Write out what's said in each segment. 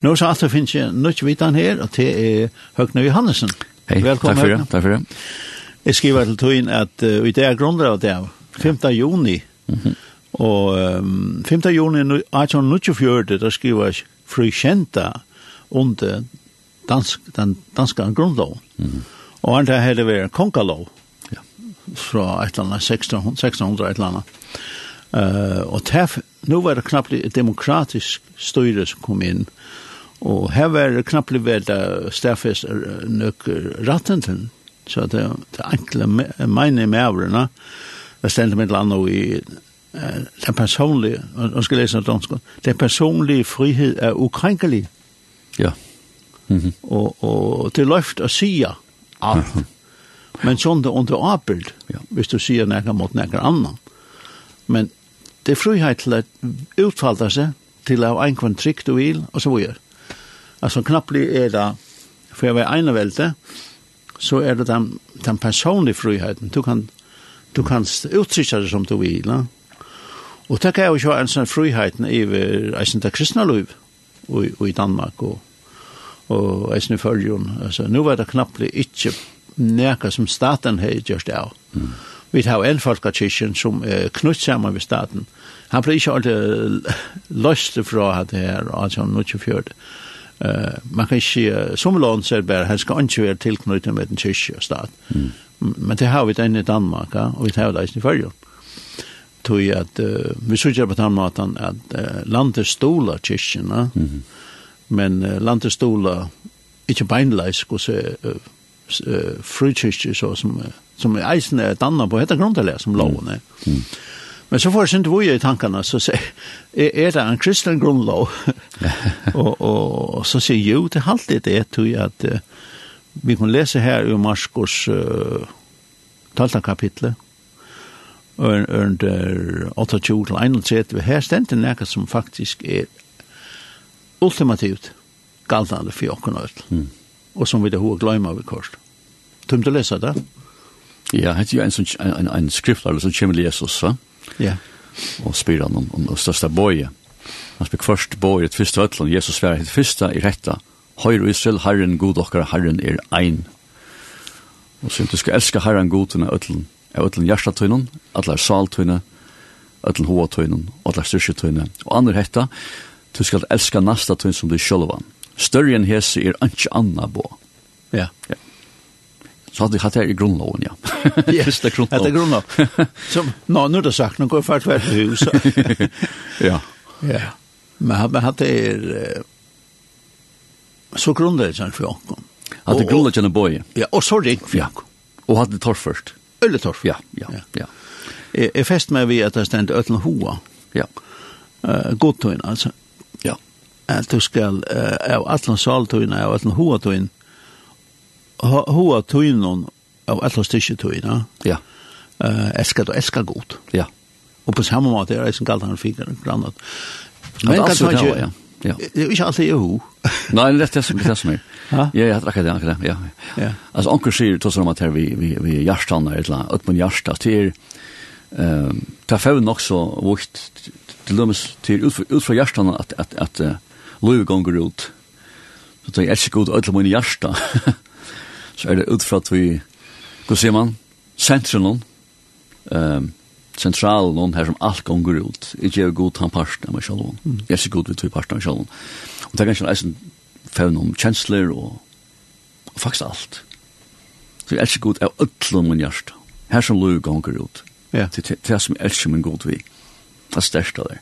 Nå så alt det finnes jeg nødt vitan her, og det er Høgne Johannesen. Hei, Velkommen, takk for det. Takk for det. Jeg skriver til tøyen at uh, i det er grunder av det, 5. juni, mm -hmm. og um, 5. juni 1824, da skriver jeg frikjenta under dansk, den danske grunnlov. Mm -hmm. Og han der hele vært kongalov ja. fra et eller annet, 1600, 1600 et eller annet. Uh, og tef, nu var det knappt demokratisk styre som kom inn, Og her var knapplig vel det stedfest nok til, så det det enkle meine med avrena, det stendte mitt land og i den personlige, og skal lese dansk, den personlige frihet er ukrenkelig. Ja. Mm -hmm. og, og det løft å si alt, men sånn det under avbild, ja. hvis du sier noe mot noe annet. Men det er frihet til å utfalte seg, til å ha en kvann trygg du vil, og så videre. Altså knapplig er det, for jeg var ene velte, så er det den, den personlige friheten. Du kan, du kan uttrykke det som du vil. Ne? Og det kan jo ikke være en sånn friheten i eisen til kristne liv og, og i Danmark og, og eisen i følgen. Altså, nå var det knapplig ikke nekka som staten har gjort det av. Mm. Vi har en folkekirken som er knutt sammen med staten. Han ble ikke alltid løst fra det her, altså han nå ikke fjørt. Uh, man kan ikke, som land ser bare, her skal ikke være tilknyttet med den kyrkje og stat. Mm. Men det har vi den i Danmark, og vi har det i Følgen. Tog at, uh, vi sørger på den måten at uh, landet stoler kyrkjene, mm -hmm. men uh, landet stoler ikke beinleis, og så uh, uh, frikyrkje, så som, uh, som eisen er dannet på, heter grunntallet som loven er. Mm. mm. Men så får jeg synd hvor jeg i tankene, så sier jeg, er det en kristen grunnlov? og, og, og så sier jeg jo, det er alltid det, tror jeg, at uh, vi kan lese her i Marskos uh, talta kapitlet, under 28 til 31, her stendte nekka som faktisk er ultimativt galtande for jokken og mm. og som vi det hoa gløyma vi kort. Tum du lesa det? Ja, hette jo en, en, en, en skriftlar som kommer Jesus, va? Ja. Ja. Og spyr han om, om det største bøye. Han spyr først bøye et første høtlen. Jesus svære et første i retta. Høyre Israel, Herren god okkar, Herren er ein. Og så du skal elska Herren god tunne høtlen. Er høtlen hjertetøynen, atler saltøyne, høtlen hovetøynen, atler styrketøyne. Og andre hetta, du skal elska nasta tøyne som du sjølvan. Større enn hese er ikke anna bo. Ja. Ja. Så hadde jeg hatt det i grunnloven, ja. Just det, er grundlån. Det är grundlån. Som er det sagt, nå går jeg att hvert hus. Ja. Ja. Men han det er så grundlån sen for Jakob. Hadde grundlån en boy. Ja, og så ring för Jakob. Och hade torf først. Ølle torf. Ja, ja, ja. ja. Jeg, jeg fest med vi at det stendte øtlen hoa. Ja. Uh, gott altså. Ja. At du skal, uh, av atlan saltoina av atlan hoa toina hoa tøynon av etla styrkje tøyna. Ja. Uh, eskad og eskad god. Ja. Og på samme måte er det som galt han fikk en grannat. Men kan man ikke... Ja. Ja. Det er ikke alltid jag hur. Nej, det är det som er. Ja, jeg har akkurat det annorlunda. Ja. Ja. Altså, onkel sier då som att här vi vi vi jarstannar ett land, upp på jarsta till ehm ta fem også vart til dømes til ut ut från at, at, at uh, löv gonger ut. Så det er så god att lämna jarsta så er det ut fra at vi, hva sier man, sentrum noen, um, sentral noen her som alt gonger ut. Ikke er god han parten av meg selv. Mm. Jeg er så god vi tog parten av meg selv. Og det er kanskje en fevn om kjensler og, og faktisk alt. Så jeg er så god av ødlom min hjerte. Her som lov gonger ut. Ja. Til det som jeg elsker min god vi. Det er størst av det.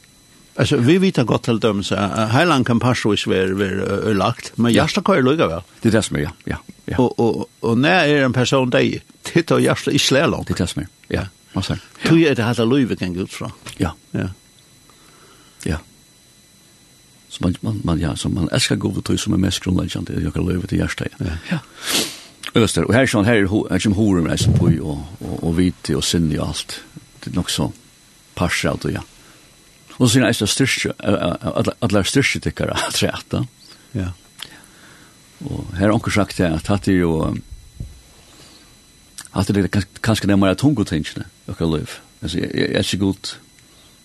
Alltså vi vet gott helt om så Heiland kan passa i Sverige vi lagt men jag kan köra lugga väl. Det är det som är, ja. Ja. ja. Och och och när är en person dig titta och ska i Släland. Det är det som är. Ja. Vad säger? Du är det hade Löve kan gå fra. Ja. Ja. Ja. Så man man, man ja, så man älskar gå till som är mest grundläggande jag kan Löve till Jarsta. Ja. Ja. Öster och här sån här är som horum är så på och och och vit och sinne och allt. Det är nog så passar det ja. Og så er det styrke, alle styrke tykkere at rett. Ja. Og her har onker sagt det, at hatt er jo hatt er det kanskje det mer tungo tingene, akkur liv. Altså, jeg er ikke god,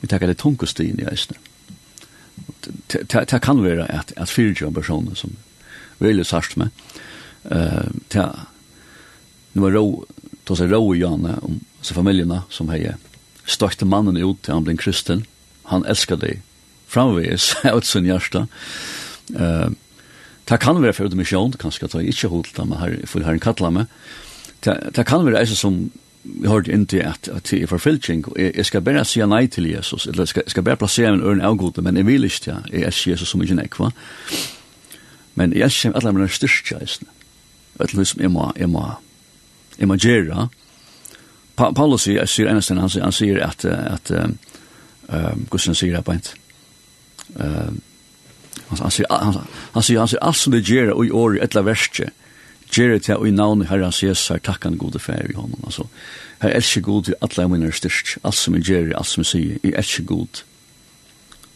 vi takkar det tungo stien i eisne. Det kan være at, at fyrtjø personer som veldig sarst med, det nu var rå, då så rå i Janne, om så familjerna som hej störste mannen ut till han blev kristen han elskar deg. Framvis ut sin hjärsta. Uh, det kan være for mission, kanske ta inte hållt men her, for här en kalla med. Det kan være alltså som vi hørte hörde inte at, att det är og jeg, jeg skal bare säga nei til Jesus eller ska ska skal bare plassere min av avgode, men jag vill inte ja jeg är Jesus som ikke nekva. Men jeg jag alle mine mina styrka istället att som jeg må jeg må jeg må göra Paulus sier, säger han säger han säger att at ehm Gustav säger det på inte. Ehm han säger han säger han säger alltså det ger och i år ettla värste. Ger det till i namn Herren Jesus tackan gode fär i honom alltså. Här är så god till alla mina styrst. Allt som ger allt som säger är så god.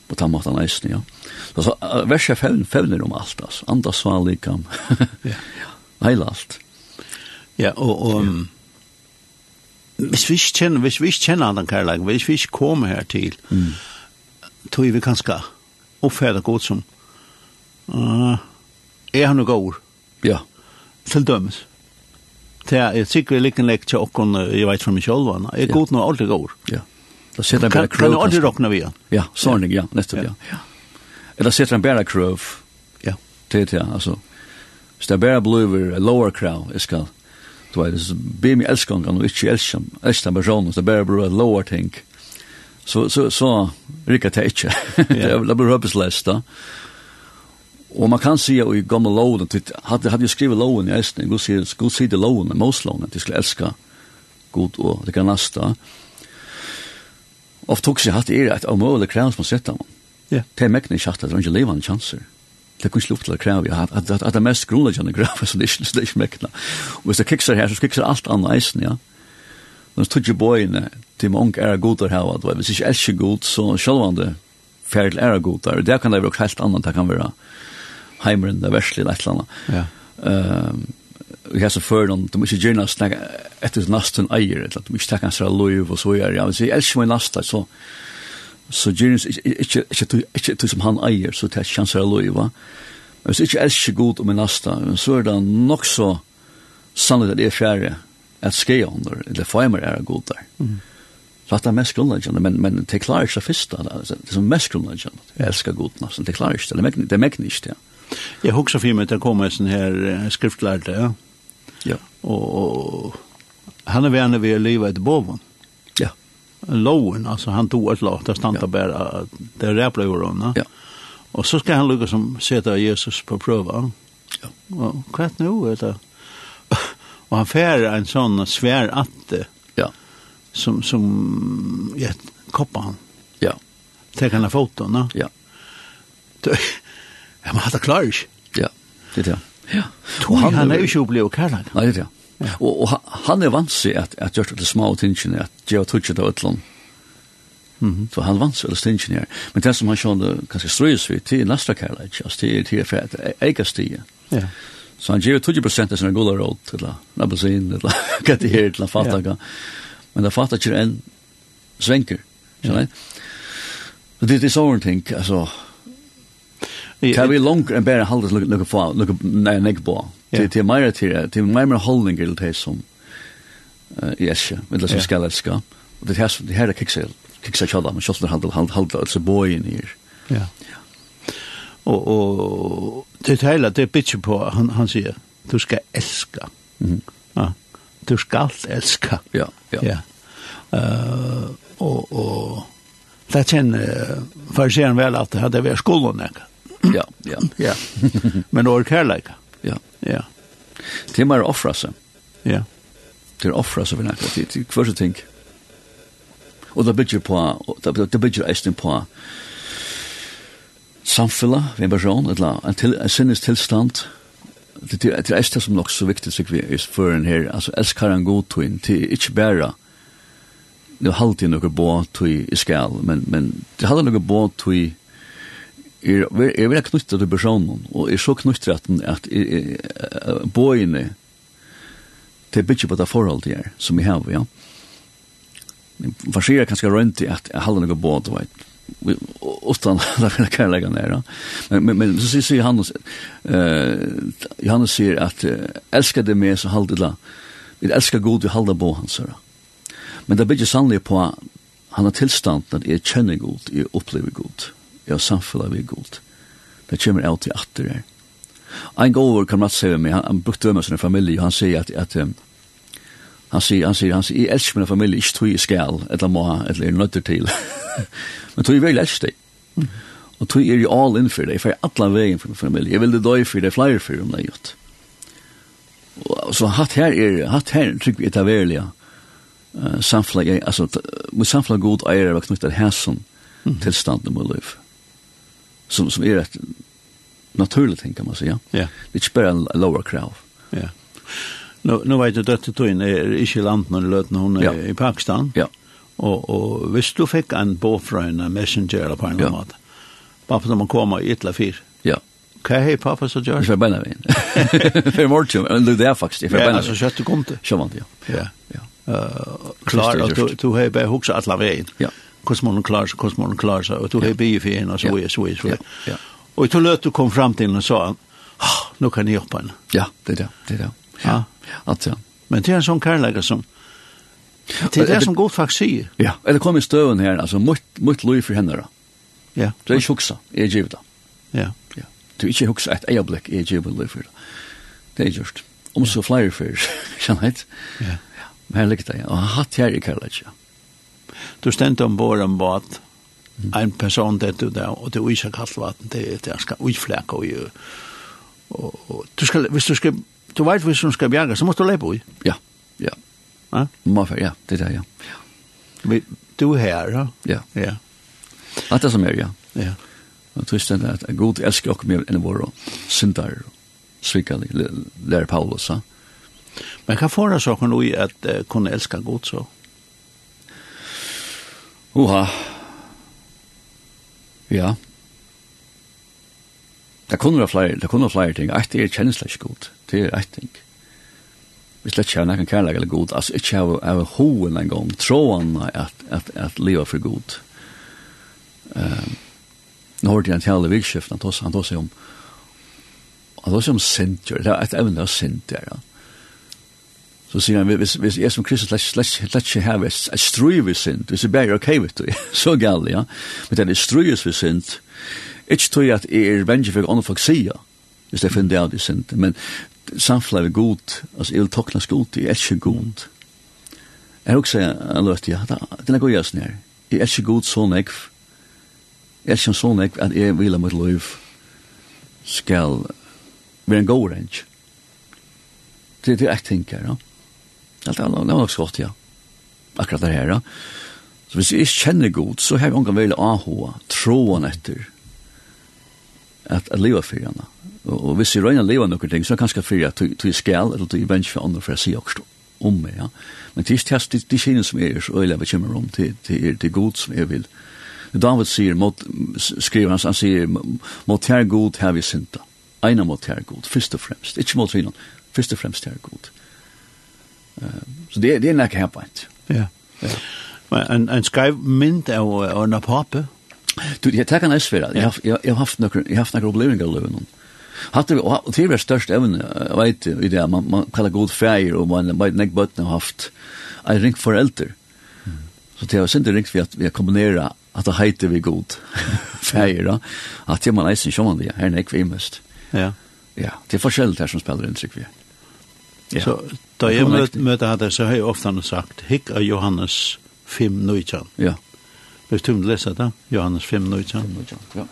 På ta matan nästan ja. Så värsta fällen fällen om allt alltså. Andas var likam. Ja. Heilalt. Ja, och och hvis vi ikke kjenner, hvis vi ikke kjenner den kærleiken, hvis vi ikke kommer her til, mm. tror vi kanskje oppfatter godt som, uh, er han noe god? Ja. Til dømes. Det er sikkert like en lek til åkken, jeg vet fra meg selv, han er god noe aldri god. Ja. Da sitter han bare krøv. Kan du aldri råkne vi? Ja, sånn, ja, nettopp, ja. ja. Eller sitter han bare krøv. Ja. Det er det, altså. Hvis det er bare blir lower crowd, jeg skal, du vet, så be mig älskan kan och inte älskan, älskan personen, så bara bara lower ting. Så, så, så rikar det inte. Det blir hopplöst då. Og man kan säga i gamla loven, hade, hade ju skrivit loven i älskan, god säger, god säger det loven, mosloven, att de skulle elska god och det kan nästa. Ofta också hade det ett omöjligt krävs man sätter man. Ja. Det är mäktigt att det är inte levande chanser det kan slutt til å att at, at, at det er mest grunnleggende grafa så det er ikke det Og hvis det kikser her, så kikser alt annet isen ja. Men så tog jo bøyene til mange många är goda här vad det är inte god så selv om det självande färdel är goda. Det kan det være helt annet, det kan være heimeren, det heimer eller et eller annet. Ja. Ehm vi har så för dem de måste gärna snacka efter nasten eier eller att de måste ta kanske lov och så gör jag. Så jag älskar min nasta, så så Jerins ikke ikke ikke ikke som han eier så det chanser lov va Men så ikke elsker god om en nasta, så er det nok så sannlig at det er fjerde at skje under, eller feimer er god der. Mm. Så at det er mest grunnleggende, men, men det klarer ikke først, det er som mest grunnleggende, jeg elsker god nesten, det klarer ikke, det er mekken ikke det. Jeg husker for meg til å komme en sånn her skriftlærte, ja. Ja. Og, og han er verne ved å leve etter boven loven, alltså han tog ett lat där stanta ja. bara det räpla gjorde Ja. Och så ska han lukka som sätta Jesus på pröva. Ja. Och kvart nu vet du Och han fär en sån svär atte. Ja. Som som ja, koppa han. Ja. Tar han foton, Ja. Ja, men han ikke. Ja, det är det. Ja. Tog han är ju ikke opplevd kærlig. Nej, det er det. Ja. Og, og han er vant seg at, at gjør det til små tingene, at gjør det til utlån. Mm -hmm. Så han vant seg alle tingene her. Men det som han skjønner ganske strøys vi, til næsta kærleik, altså til, til for at eika stige. Ja. Så han gjør 20% av sine gula råd til nabasin, til her, til fattaga. Ja. Men det fattar ikke en svenker. skjønner jeg? Så det er sånn ting, altså, kan vi langt enn bare halde til lukka lukke på, lukke, nei, nek på. Det det mer till det det mer mer hållning till det som eh yes, det som ska det ska. Och det här det här kicksel kicksel challa men shoulder handle hand handle alltså boy in här. Ja. Och och det hela det bitch på han han säger du ska älska. Mm. Ja. Du ska älska. Ja, ja. Ja. Eh och och Det kjenner fargeren vel at det hadde vært skolen, ikke? Ja, ja, ja. Men det var kærleika. Ja. Det er mer offra seg. Ja. Det er offra seg for nekka, det er hver ting. Og det bygger på, det bygger eisen på samfella ved en person, eller en, til, en sinnes tilstand, det er det eisen som nok så viktig sig vi er for en her, altså elskar en god tog det er ikke bare det er halvtid noe bå tog i skal, men, men det er halvtid noe bå tog er, er veldig knyttet til personen, og er så knyttet at, at er, er, bøyene til bygge på det forhold til som vi har, ja. Farsier er kanskje rønt i at jeg holder noe båt, du vet, utan alla mina kärlegan där. Ja. Men, men, men så säger Johannes, eh, Johannes säger att älskar det mer så håll det la. Vi älskar god, vi håller på hans. Ja. Men det bygger sannolikt på han har tillstånd att jag känner god, jag upplever god ja samfella vi god. Det kommer alt til atter her. Ein gåvor kan man säga med han, han brukte med sin familj och han säger att, att um, han säger han säger han säger jag älskar min familj inte tog i skall eller må eller nötter till. Men tog i väl älskar dig. Og tog er jo är all in för dig för alla veien for min familie, jeg vil det døy for det, flere for om det er gjort. Og, så hatt her er, hatt her tycker vi etablerliga samflag altså, mot samflag god eier vad knyttet här som tilstanden med liv som, som är rätt naturligt, tänker man säga. Ja. Det är inte bara en lower krav. Ja. Nu, nu vet du att detta tog in är inte i landet när du löt när ja. i Pakistan. Ja. Och, och visst du fick en båt från en messenger eller på en ja. Måte. mat. Pappa man kommer i ett eller fyr. Ja. Kan hej pappa så gör? För bäna vin. För morgon, men det är faktiskt för bäna. Ja, så kött du kom till. Sjövant, ja. Ja. Ja. Eh, klart att du du har bara huxat alla vägen. Ja hvordan man klarer seg, hvordan man klarer seg, og du har bygget for en og så er så er så er. Og til løt du kom fram til henne og sa, oh, nå kan jeg hjelpe henne. Ja, det er det, det er det. Ja, at ja. Men det er en sånn kærlegger som, det er det som godt faktisk sier. Ja, eller kom i støven her, altså, mot mot lov for henne da. Ja. Det er ikke huksa, jeg er givet da. Ja. Ja. Du er ikke huksa et øyeblikk, jeg er givet lov for da. Det er gjort. Om så flere for, jeg Ja. Men her ligger det, og han har hatt her i kærlighet, ja du stendte ombord en båt, en person det du der, og det er ikke kaldt vatten, det, det skal utflække, og, og, og, du skal, hvis du skal, du vet hvis du skal bjerge, så måste du lepe i. Ja, ja. Ja? Måfer, ja, det der, ja. ja. Du er her, ja? Ja. ja. Alt det som er, ja. Ja. Og du stendt at god elsker oss mer enn våre syndere, svikkerlig, lærer Paulus, ja. Men hva får det saken i at uh, kunne elske god så? Oha. Ja. Det kunne være flere, det kunne være flere ting. Eit er kjensla ikke god. Det er eit ting. Vi slett ikke har nekken kærleik eller god. Altså ikke av, av hoen en gang. Tråan at, at, at liva for god. Um, nå hørte jeg en tjale virkskift. Han tås, han tås om han tås om sint. Det er et evne av sint der. Ja. Så sier han, hvis, hvis jeg som kristus slett ikke har et strøy ved sint, hvis jeg bare er ok, vet du, så galt, ja. Men det er strøyes ved sint, ikke tror jeg at jeg er vennlig for andre folk sier, hvis jeg finner det av det sint, men samfunnet er god, altså jeg vil tokne god, jeg er ikke god. Jeg har også løst, ja, det er god jeg snær, jeg er ikke god så nekv, jeg er ikke så nekv at jeg vil ha mitt liv skal være en god range. Det er det jeg tenker, ja. No? Det er nok så godt, ja. Akkurat det her, ja. Så hvis jeg ikke kjenner god, så har jeg ångan veldig ahoa, troen etter, at, at leva for henne. Og, og hvis jeg røyner leva noen ting, så er det kanskje for at du skal, eller du er vensk for andre, for å si også om meg, ja. Men det er ikke det, kjenner som er så øyelig vi kommer om, det, det er det god som jeg vil. David sier, mot, skriver han, han sier, mot her god har vi synta. Eina mot her god, først og fremst. Ikke mot vinan, først og fremst her god. Så det, det er nekka her point. Ja. ja. En, en skrev mynd av, av en apape? Du, jeg takkar næst fyrir. Jeg, jeg, jeg har haft några jeg har haft några opplevingar av løven. Hatt det, og det var størst evne, jeg vet i det, man, man kallar god feir, og man vet nek bøttene har haft en ring forelder. Så det har sindri ringt vi at vi kombinera at det heiter vi god feir, da. At det man eisen sjåman det, her nek vi mest. Ja. Ja, det er forskjellig her som spiller inntrykk vi. Ja. Så Da jeg møter møt hadde, så har jeg ofte sagt, hikk av Johannes 5, 19. Ja. Hvis du vil lese det, Johannes 5, 19. 5, 19, ja.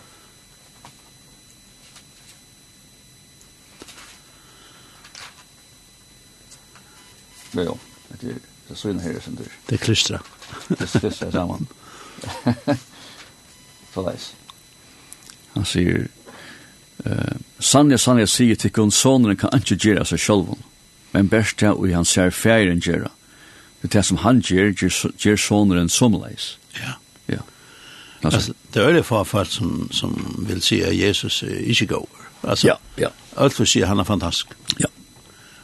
Ja, ja. Det er sånn her, som du. Det er klystra. Det er klystra sammen. Så leis. Han sier, uh, Sanja, Sanja sier til kun sonen kan ikke gjøre seg sjølven men best det og han ser færen gjøre. Det er det som han gjør, gjør soneren somleis. Ja. Ja. Altså, altså, det er det folk som, som vil si at Jesus er ikke går. Altså, ja, ja. Alt vil si at han er fantastisk. Ja.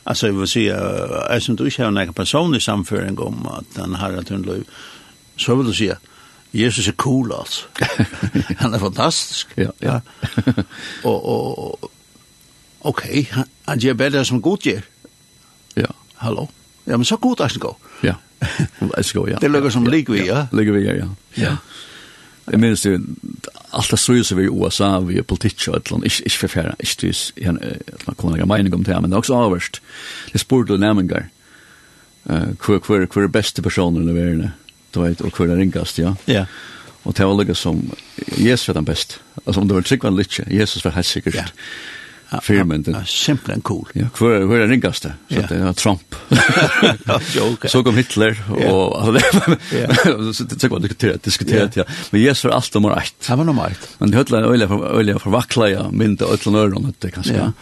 Altså, jeg vil si at jeg synes du ikke har noen personlig samføring om at han har et hundløy, så vil du si at Jesus er cool, altså. han er fantastisk. Ja, ja. ja. og, og, ok, han, han gjør bedre som god gjør. Hallo? Ja, men så god er det Ja, det er ja. Det lukker som ligger vi, ja? Ligger vi, ja. Ja. Jeg minns det, alt det strøy vi i USA, vi er politikk og et eller annet, ikke forfæra, ikke det er en kommunal mening om det, men det er også avverst. Det spurte nærmengar, hver er beste personer i verden, du vet, og hver er ringast, ja? Ja. Og det var lukket som Jesus var den best. Altså om det var tryggvann litt, Jesus var helt sikkert. Ja firmen. Ja, simpelthen cool. Ja, hvor, hvor er ringaste? Så ja. det var Trump. Joke. så kom Hitler, og det var diskuteret, diskuteret, ja. Men Jesus var alt nummer ett. Han var nummer ett. Men det høyde øyelig for vakla, ja, mindre øyelig øyelig det kanskje, ja.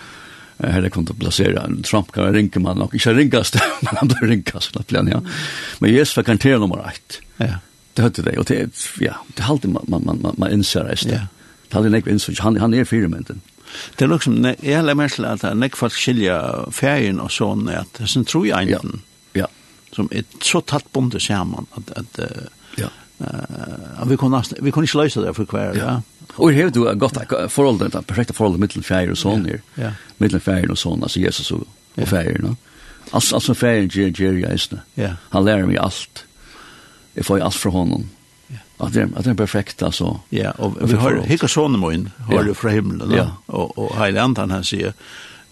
Her det kom til å plassere en Trump kan ringe man nok. Ikke ringast, men han ble ringast, ja. Men Jesus var kanter nummer ett. Ja. Det høyde det, og det, ja, det halte man, man, man, man innser det. Ja. Det halte jeg ikke innser, han, han er firmynden. Det er liksom, jeg har lært til at jeg folk skiljer ferien og sånn, at det er sånn tro i egen, ja. som er så tatt bonde sammen, at, at ja. uh, vi, kunne, vi kunne ikke løse det for hver, ja. Og her har du godt forhold, det perfekte forholdet mittel ferien og sånn her, ja. mittel ferien og sånn, altså Jesus og, og ferien, no? Altså, altså ferien gjør jeg i Ja. Han lærer meg alt. Jeg får alt fra honom att det att det är perfekt alltså. Ja, och vi har hicka sonen min har du från himlen ja. och och Highland antan han säger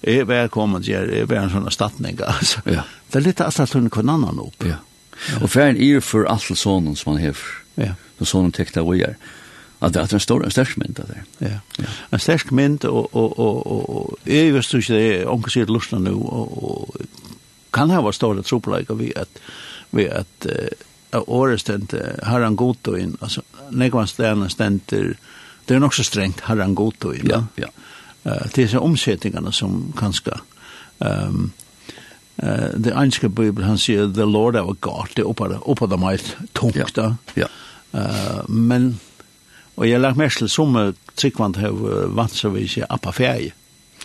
är välkommen till er är en sån stattning alltså. Ja. Det är lite alltså att hon kan annan upp. Ja. Och för en är för all sonen som han har. Ja. Så sonen täckte vi är. Att det är en stor en stark mynt där. Ja. En stark mynt och och och och är ju så det är onkel sitt lustna nu och kan ha varit stora troplägg vi att vi att av året stendt og inn. altså nekvann stedene ständer, det är också strängt og inn. Ja, ja. Uh, det är så omsättningarna som kanske... Um, uh, det engelska bibel han sier the Lord our God, det är uppe det mest tungt. Ja, ja. Uh, men, och jag har lagt mest til som tryggvand har vant så vi säger appa ferie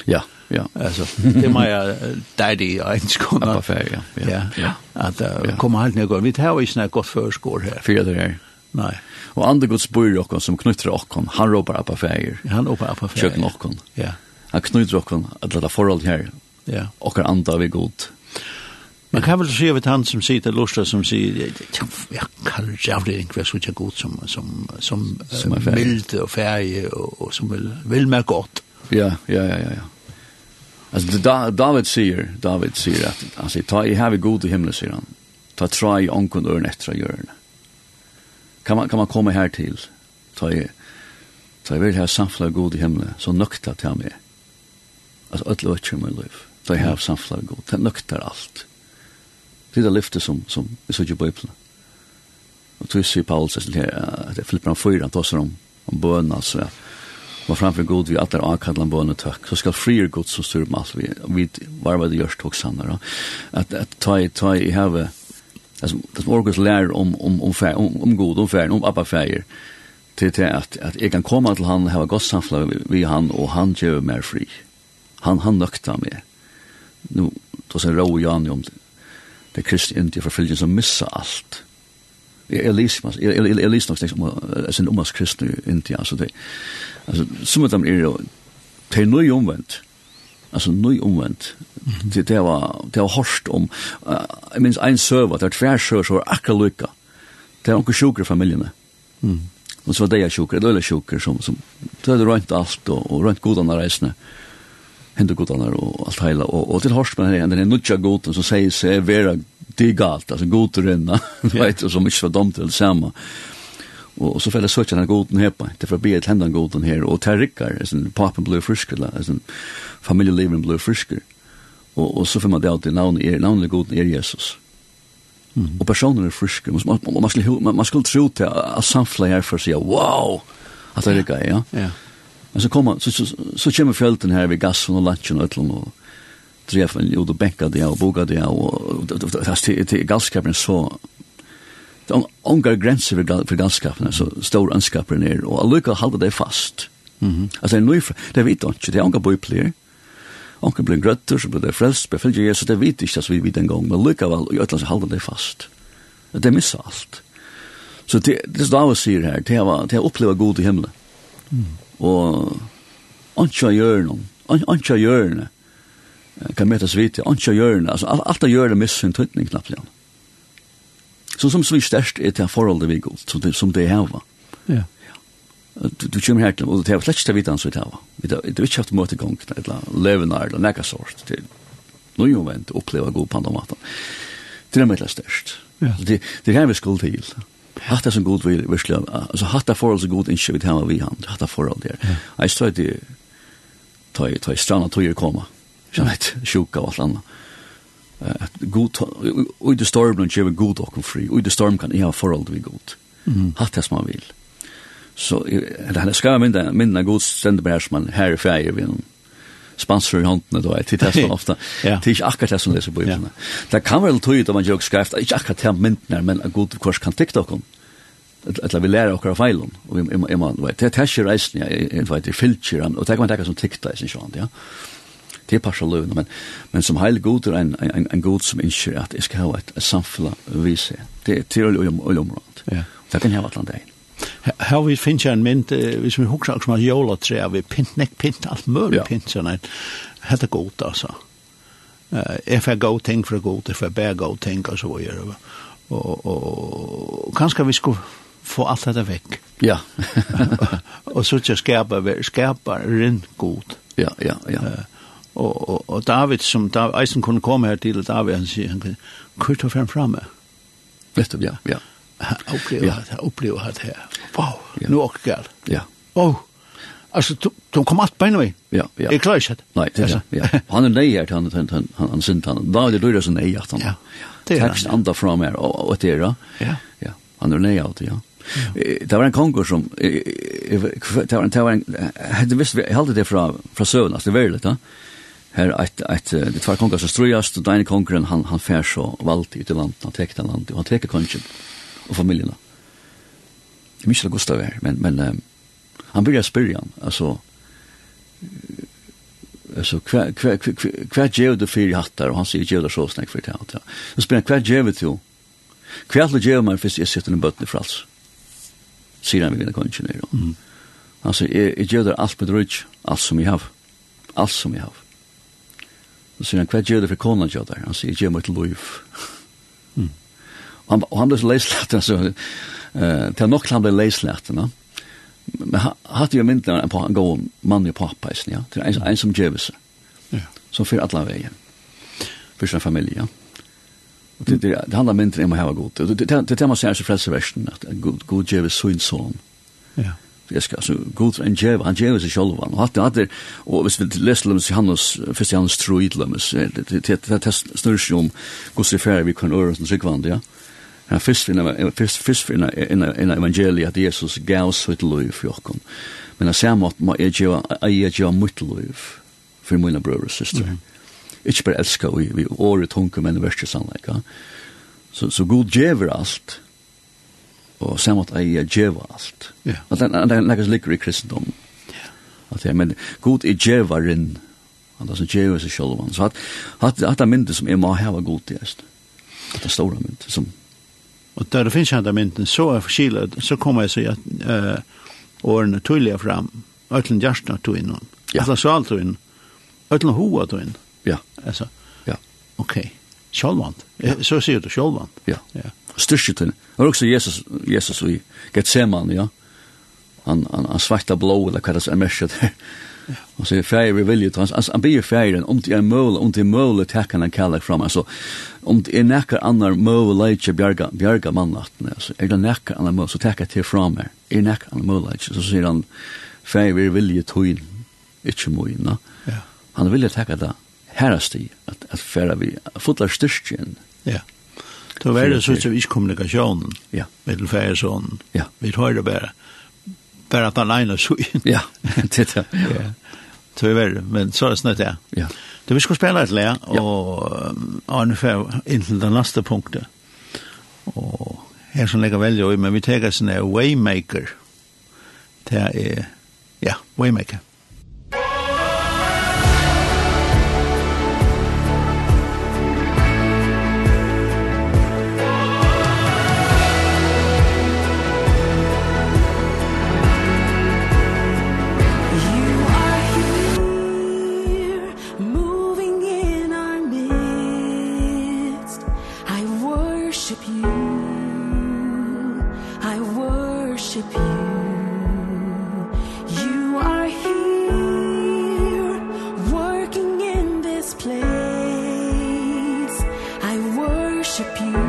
Ja, Ja. Alltså det må jag daddy en komma. Ja, fair, ja. Ja. ja. Att uh, komma helt ner går. Vi tar ju snägt gott förskor här. Fyra det här. Nej. Och andra Guds bor och som knyter och han ropar upp affärer. Han ropar på affärer. Kött och Ja. Han knyter och att det förhåll här. Ja. Och andra vi god. Man kan väl se vid han som sitter lustra som säger jag kan jävligt inte vara så god som som som, som mild och färg och, och som vill vill mer gott. Ja, ja, ja, ja, ja. Alltså da, David säger, David säger att alltså, ta i här god i himlen, säger han. Ta tra i onkund örn efter det. Kan man, kan man komma här till? Ta i, ta i vill ha samfla god i himlen, så nökta till mig. Alltså ötla ötla min liv. Ta i här samfla god, det nöktar allt. Det är det lyftet som, som vi såg i Bibeln. Och tog sig Paulus, att det flippar han fyra, han tar sig om, om bön, alltså ja var framför god vi att avkallan på en tack så ska frier god som styr med vi vi var vad det görs tog sanna att att ta ta i have alltså det morgons lär om om om fär, om, om god om färd om appa färger. Till till att att jag kan komma till han ha gott samfla vi han och han ger mer fri. Han han nöktar meg. nu då sen rå Jan om det. Kristna inte förföljelsen som missa allt jag läser jag jag läser något om sen om oss kristna inte alltså det alltså som dem är det nu omvänt alltså nu omvänt det det var det var hårt om jag minns en server där tvär så så akkurat lucka det är onkel sjukre familjen mm. Och så var det jag sjukre det är sjukre som som det runt allt och, och runt goda när resne hendur godanar og alt heila, og, og til horsmen her, den er nudja godan som sier seg vera det är galt, alltså god att rinna, du vet, som inte var dom till samma. Och, och så fäller sökjan den goden hepa, det får be ett hända goden här, och tar rickar, alltså papen blir frisk, alltså familjeliven blir frisk. Och, och så får man det alltid, navnet är, navnet är goden är Jesus. Mm. Och personen är frisk, man, man, man, man, man skulle tro till att samfla här för att säga, wow, att det rickar, ja. ja. Men så kommer, så, så, så, så kommer fjölten här vid gassen och lunchen och ötlen och, och drev en ut og bekka det og boka det og det er galskapen så det er ongar grenser for galskapen så stor anskapen er og allukka halda det fast. Altså det er nøyfra det vet ikke det er ongar boiplir ongar blir grøtter så blir det frelst blir befylgje Jesus. Det vet ikke vi vet en gang men lukka val og jøtla så halda det fast. Det missa alt så det det David sier her det er det er oppleva god i himmelen og Ancha gjør noen, ancha gjør noen, kan mätas vitt och inte göra alltså allt att göra med sin tryckning knappt igen. Så som så störst är det förhållande vi går som det som det här var. Ja. Du du kommer här till och det har släckt det vitan så det här. Vi det det vitt haft mot igång eller levenar eller näka sort till. Nu ju vänt uppleva god på andra maten. Det är mitt störst. Ja. Det det här vi skuld till. Hatta som god vill verkligen alltså hatta förhåll så god inte vi tar vi hand. Hatta förhåll där. Jag står det tar tar strana tror jag komma som vet sjuka och allt annat at god och det storm når jeg god og fri och det storm kan jeg ha forhold vi god hatt det som han vil. så det här ska minna minna god stände bärs man här i färger vi sponsor i handen då ett det man ofta det är akkurat det som läser på det där kan väl ut om man jag skrift inte akkurat det myntnar men en god kurs kan TikTok om eller vi lära okkara feilum og vi man vet det tæsjer jeg vet det filtjeran og det kan man taka som tikta er sin sjón ja det er passar løven, men, men som heil god er en, en, en god som ikke at jeg skal ha et, et samfunn vise. Det, det er til øyne området. Ja. Det kan jeg ha vært dagen. Her vi finner en mynd, hvis vi husker som at jola tre, vi pint, nek pint, alt mulig ja. pint, sånn at det er godt, altså. if I go ting for god, if I bear go ting, og så videre. Og, og, og kanskje vi skulle få alt dette vekk. Ja. og så ikke skapa, skapa rinn god. Ja, ja, ja. Uh, Og, og, og David, som David, Eisen kunne komme her til David, han sier, han kan kurt og frem fremme. Nettopp, ja, ja. Han opplever ja. det, han opplever det her. Wow, ja. nu åker galt. Ja. Wow. Altså, du de kom alt beina vi. Ja, ja. Jeg klarer ikke det. Nei, det är ja. Han er nei her til han, han, han, han, han sint han. Da er det lurar som nei at han. Ja, det er han. Text andra fram här og och det er det. Ja. Ja, han är nej att ja. Det var en konger som det var en det var en hade visst vi hade det fra, fra søvn, altså, det var lite her at at de tvær kongar så strøyast og deine kongren han han fær så valt ut i landet han tek den landet og han tek kongen og familien Det Michel Gustav er, men men um, han byrja spyrja han altså alltså kvar kvar kvar ger det fyrir hattar og han sier ger det så snakk fyrir det ja. Så spelar kvar ger det till. Kvar ger man för jeg sitter en bötte for alls. sier han vi vinner kongen kontinera. Mm. han Alltså jeg ger det alt med rich alt som jeg har. alt som jeg har. Så sier han, hva gjør det for konan gjør det? Han sier, gjør meg til lov. Mm. Og han, og han ble så leislett, altså, uh, til nok han ble leislett, no? men han hadde jo myndene på en god mann og pappa, ja? til en, en som gjør seg, ja. som fyrer alle veien, for sin familie, ja. Og det, det, det handler myndene om å ha god. Det, det, det, det, det man sier i frelseversen, at god, god gjør sin son. Ja jag ska så god en jev han jev is själv han hade hade och vis vill läsla med Johannes för sig hans troidlemus det det det snurrs om går sig färre vi kan öra som sig kvand ja han fyrst finna, fyrst, fyrst finna en evangelia at Jesus gav sitt liv for jokken. Men jeg ser mått, jeg gjør mitt liv for mine brødre og søstre. Mm. Ikke bare elsker vi, vi året tunke, men det verste sannleik. ja. Så, så god gjever alt, og samt ei djeva alt. Ja. At det er nekkas ligger i kristendom. Ja. At jeg men god er djevaren, han er som djeva seg sjolvan. Så at, at, at det er myndet som jeg må heva god til. At det er stora myndet som... Og der det finnes han der mynden, så er forskjellet, så kommer jeg seg at uh, årene tullige fram, øtlen hjertene tog in hon. Ja. Alla sal tog inn, øtlen hoa tog inn. Ja. Altså, Ja. Okej. Okay. Sjálvand. Ja. Så sier du sjálvand. Ja. ja. Styrkje til. Og også Jesus, Jesus i Gethseman, ja. Han, han, han svarta blå, eller hva det er mest der. Og sier, fære vi vilje, han, han blir fære, om det er møle, om det er møle, takk han kallar fram, altså, om det er nekkar annar møle, leitje, bjerga, bjerga mannlaten, altså, er det nekkar annar møle, så takk jeg til fram her, er nekkar annar møle, leitje, så sier han, fære vi vilje, ikke ikkje møyna, ja. han vilje takka det, parasti, at, at færa vi fotlar styrkjen. Ja. Då var det sånn som kommunikationen ja. med den færa sånn. Ja. Vi tar det bare, bare at alene så inn. Ja, det er det. Ja. Det var det, men så er det snart det. Ja. Du, vi skal spela et lær, og Arne Fær inntil det neste punktet. Og her som legger veldig i, men vi teker sånn er Waymaker. Det er, ja, Waymaker. worship you.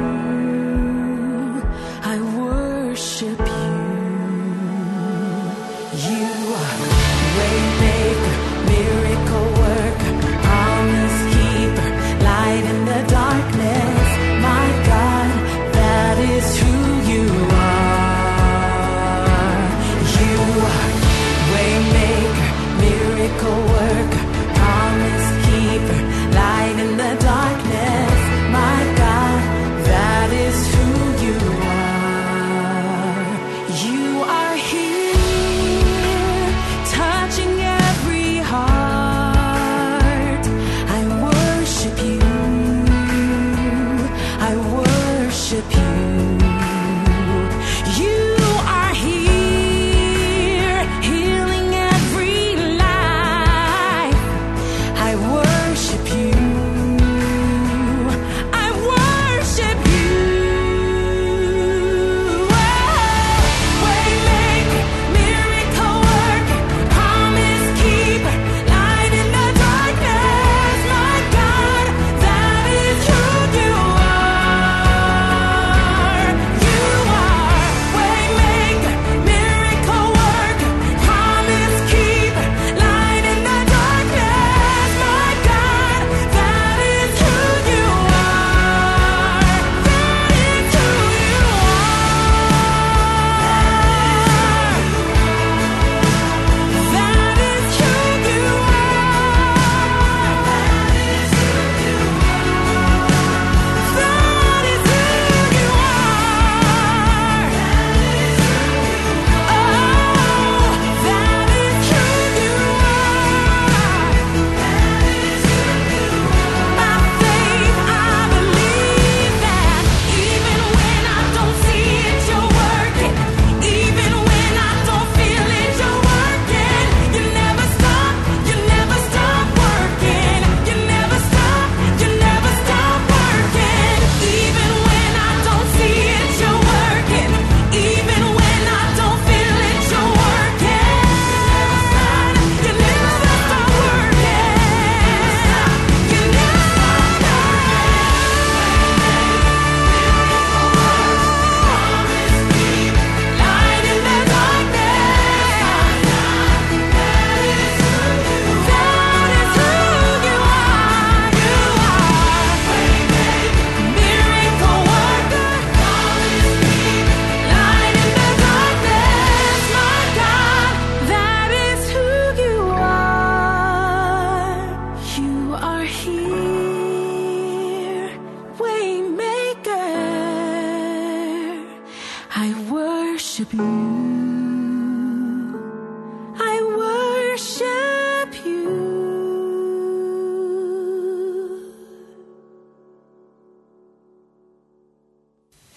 worship you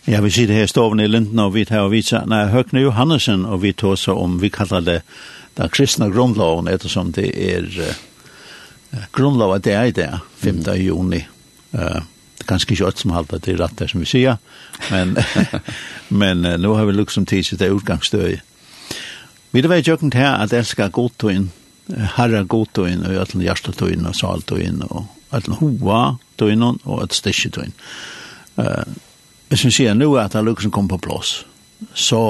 Ja, vi sitter her i i Linden, og vi tar og viser, nei, Høgne Johannesen, og vi tar så om, vi kallar det den kristne grunnloven, ettersom det er uh, grunnloven det er i det, 5. Mm. juni. Uh, det er kanskje ikke alt som halter til rett der, som vi sier, men, men uh, nå har vi liksom tid til det utgangsstøy. Vi vet jo ikke til at elska godtøyen, herre godtøyen, og at hjertetøyen, og saltøyen, og at hoa tøyen, og at styrke tøyen. Hvis vi sier nå at Lukasen kom på plass, så,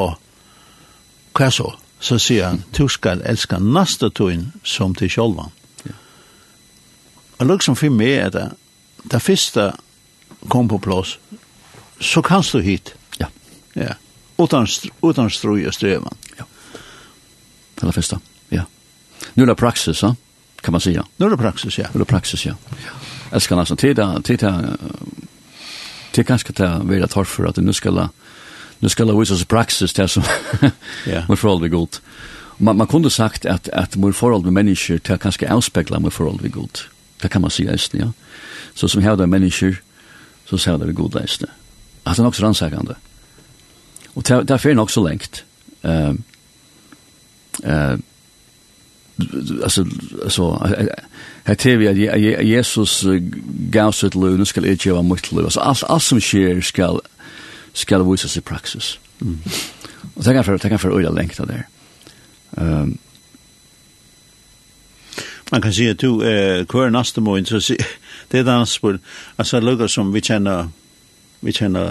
hva så? Så sier han, du skal elska nasta tøyen som til sjolvan. Og som for meg er det, det første kom på plass, så kanst du hit. Ja. Ja. Utan, utan strøy og strøven. Ja. Eller första. Ja. Nu är det praxis, ja? kan man säga. Nu är det praxis, ja. Nu är det praxis, ja. Jag ska nästan titta, titta, det kanske ta vara torr för att nu ska nu ska det oss praxis där som ja. Men för all gott. Man man kunde sagt att att mor förhåll med människor tar kanske avspeglar mor förhåll vid gott. Det kan man säga just, ja. Så som här där människor så ser det vi goda just. Att han också rannsakande. Och det, det är fer nog så längt. Ehm eh alltså alltså här till vi att Jesus gav sitt liv nu ska det ge vara mycket liv alltså allt allt som sker ska ska visas i praxis. Mm. Och så kan för ta kan för öra längta där. Ehm Man kan säga du eh kör nästa mån så det är dans på alltså luggar som vi känner vi känner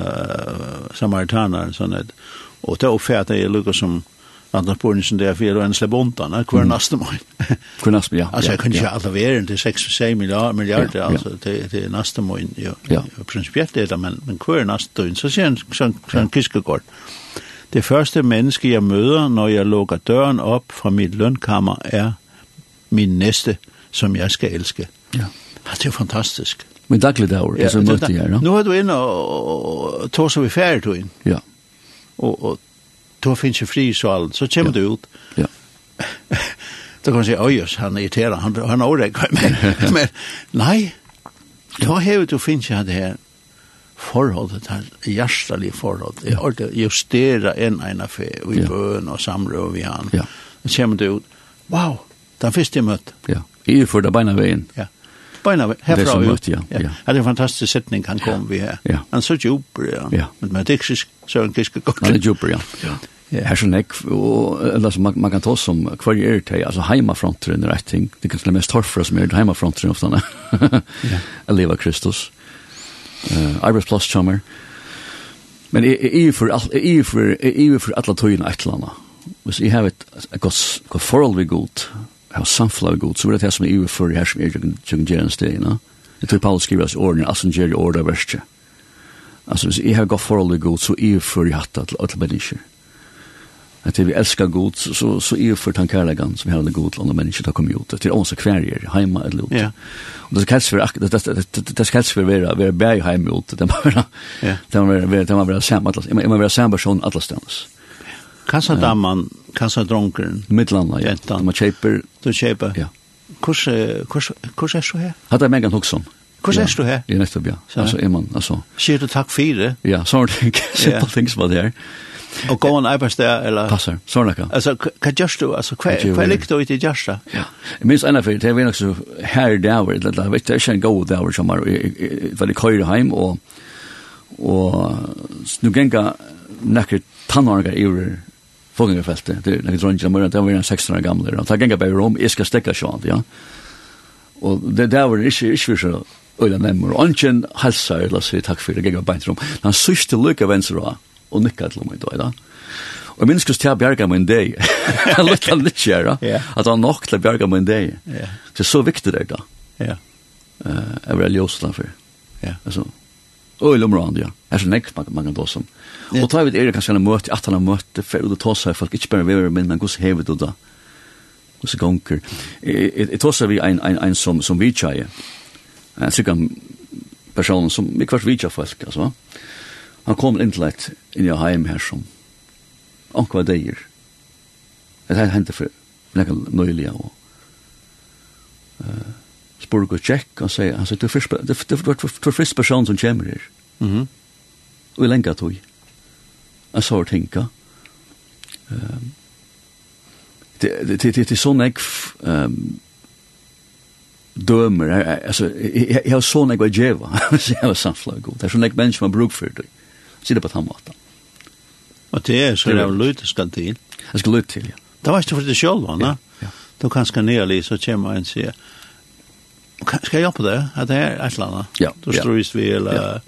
samaritaner sånt och då färdar jag luggar som Annars som det där för en släpp undan, kvar nästa mån. Kvar nästa, ja. Alltså jag kan ju alla vara inte 6-6 miljarder, miljarder alltså det det nästa mån, ja. Ja, principiellt det där men men kvar nästa dygn så sen sen sen kiskegård. Det første menneske jeg møder, når jeg lukker døren op fra mit lønkammer, er min næste, som jeg skal elske. Ja. Det er jo fantastisk. Men daglig dag, det er så møtte jeg, no? Nu er du inn og, og, og tog så vi færdig du inn. Ja. Og, og då finns ju fri så allt så kommer ja. du ut. Ja. då kan man säga oj han är irriterad han han oräkar men, men nej då har du finns ju det här forholdet här hjärtliga förhållet jag har det justera en en affär och i ja. bön och samrå vi han. Ja. Då kommer du ut. Wow, där finns det möt. Ja. Är för det beina vägen. Ja. Beina herfra Det er ut. Ja, ja. ja. Det er en fantastisk setning han kom vi her. Ja. Han så djuper, ja. ja. Men man tykker så en kiske kort. Han er djuper, ja. ja. Her som nek, og eller, man, man kan ta som hver er det, altså heimafronteren er et ting. Det er kanskje det mest torfra som er det heimafronteren ofte. ja. a Eleva Kristus. Uh, arbeidsplass Arbeidsplasskommer. Men jeg er for, jeg er for, jeg er for alle tøyene et eller annet. Hvis jeg har et godt forhold vi godt, har samflag god, så var det det som er i for her som er tjøkken gjerne steg, no? Jeg tror Paulus skriver oss årene, altså gjerne i av verset. Altså, hvis jeg har gått forhold god, så er for i hatt til alle mennesker. At vi elskar god, så, så er for tankarlegan som har god til alle mennesker til å komme ut. Det er også kvarjer, heima eller ut. Ja. Og det skal helst være, det, det, det skal helst være. Det må være, det være, det skal helst være, det være, være, det må være, det må være, det det må være, det må være, det må være, Kassadamman, kassadronkeren. Midtlanda, ja. Bentan. Man kjeiper. Du kjeiper. Ja. Kurs, kurs, kurs er så her? Hatt er Megan hoksom. Kurs er så her? Ja, nettopp, ja. Altså, er man, altså. Sier du takk fire? Ja, sånn ting. Simpel ting som var det her. Og gå en arbeidsdag, eller? Passer, sånn akka. Altså, hva gjørs du? Altså, hva likte du i gjørs da? Ja, jeg minns ena fyrir, det er vi nok så her daver, det er ikke en god daver som er veldig køyre heim, og og nu genga nekker tannargar i fångarfeltet. Det är några dronjer mer, det var en 16 år gammal. Han tar gänga bara om, jag ska stäcka sånt, ja. Och det där var inte, inte så öjla nämmer. Och anken hälsar, eller säger tack för det, gänga bänt rum. Han syste lycka vänster av, och nickade till mig då, ja. Og jeg minns til å bjerga min dag. Jeg lukte han litt kjæra. At han nok til å bjerga dag. Ja. Det er så viktig det da. Jeg vil ha ljøst den for. Altså, og i lomrande, ja. Jeg er så nekk man kan ta som. Og tar vi det er kanskje en møte, at han har møte, for å ta seg folk, ikke bare vi er men hvordan hever du da? Hvordan gonger? Jeg tar seg vi en, en, en som, som vi tjeje, en sikker person som vi kvart vi tjeje folk, altså. Han kom inn til et inn i heim her som, anker var deier. Det her hendte for nekka nøyliga og uh, spurg og tjekk og sier, han sier, du er først person som kommer her. Og vi lenga tog en sår tinka. Um, det, det, det, det er sånn jeg um, dømer, altså, jeg, jeg har sånn jeg var djeva, hvis jeg var samfunnet god. Det är så nek bench man bruker för det. Sitter på den Och det är så det er løyte skal til. Jeg skal løyte til, ja. Det var ikke för det selv, va? Ja. Då kan ska ner litt, så kommer jeg se. Ska jag på det? Att det er et eller annet? Ja. Da strøys vi, eller... Ja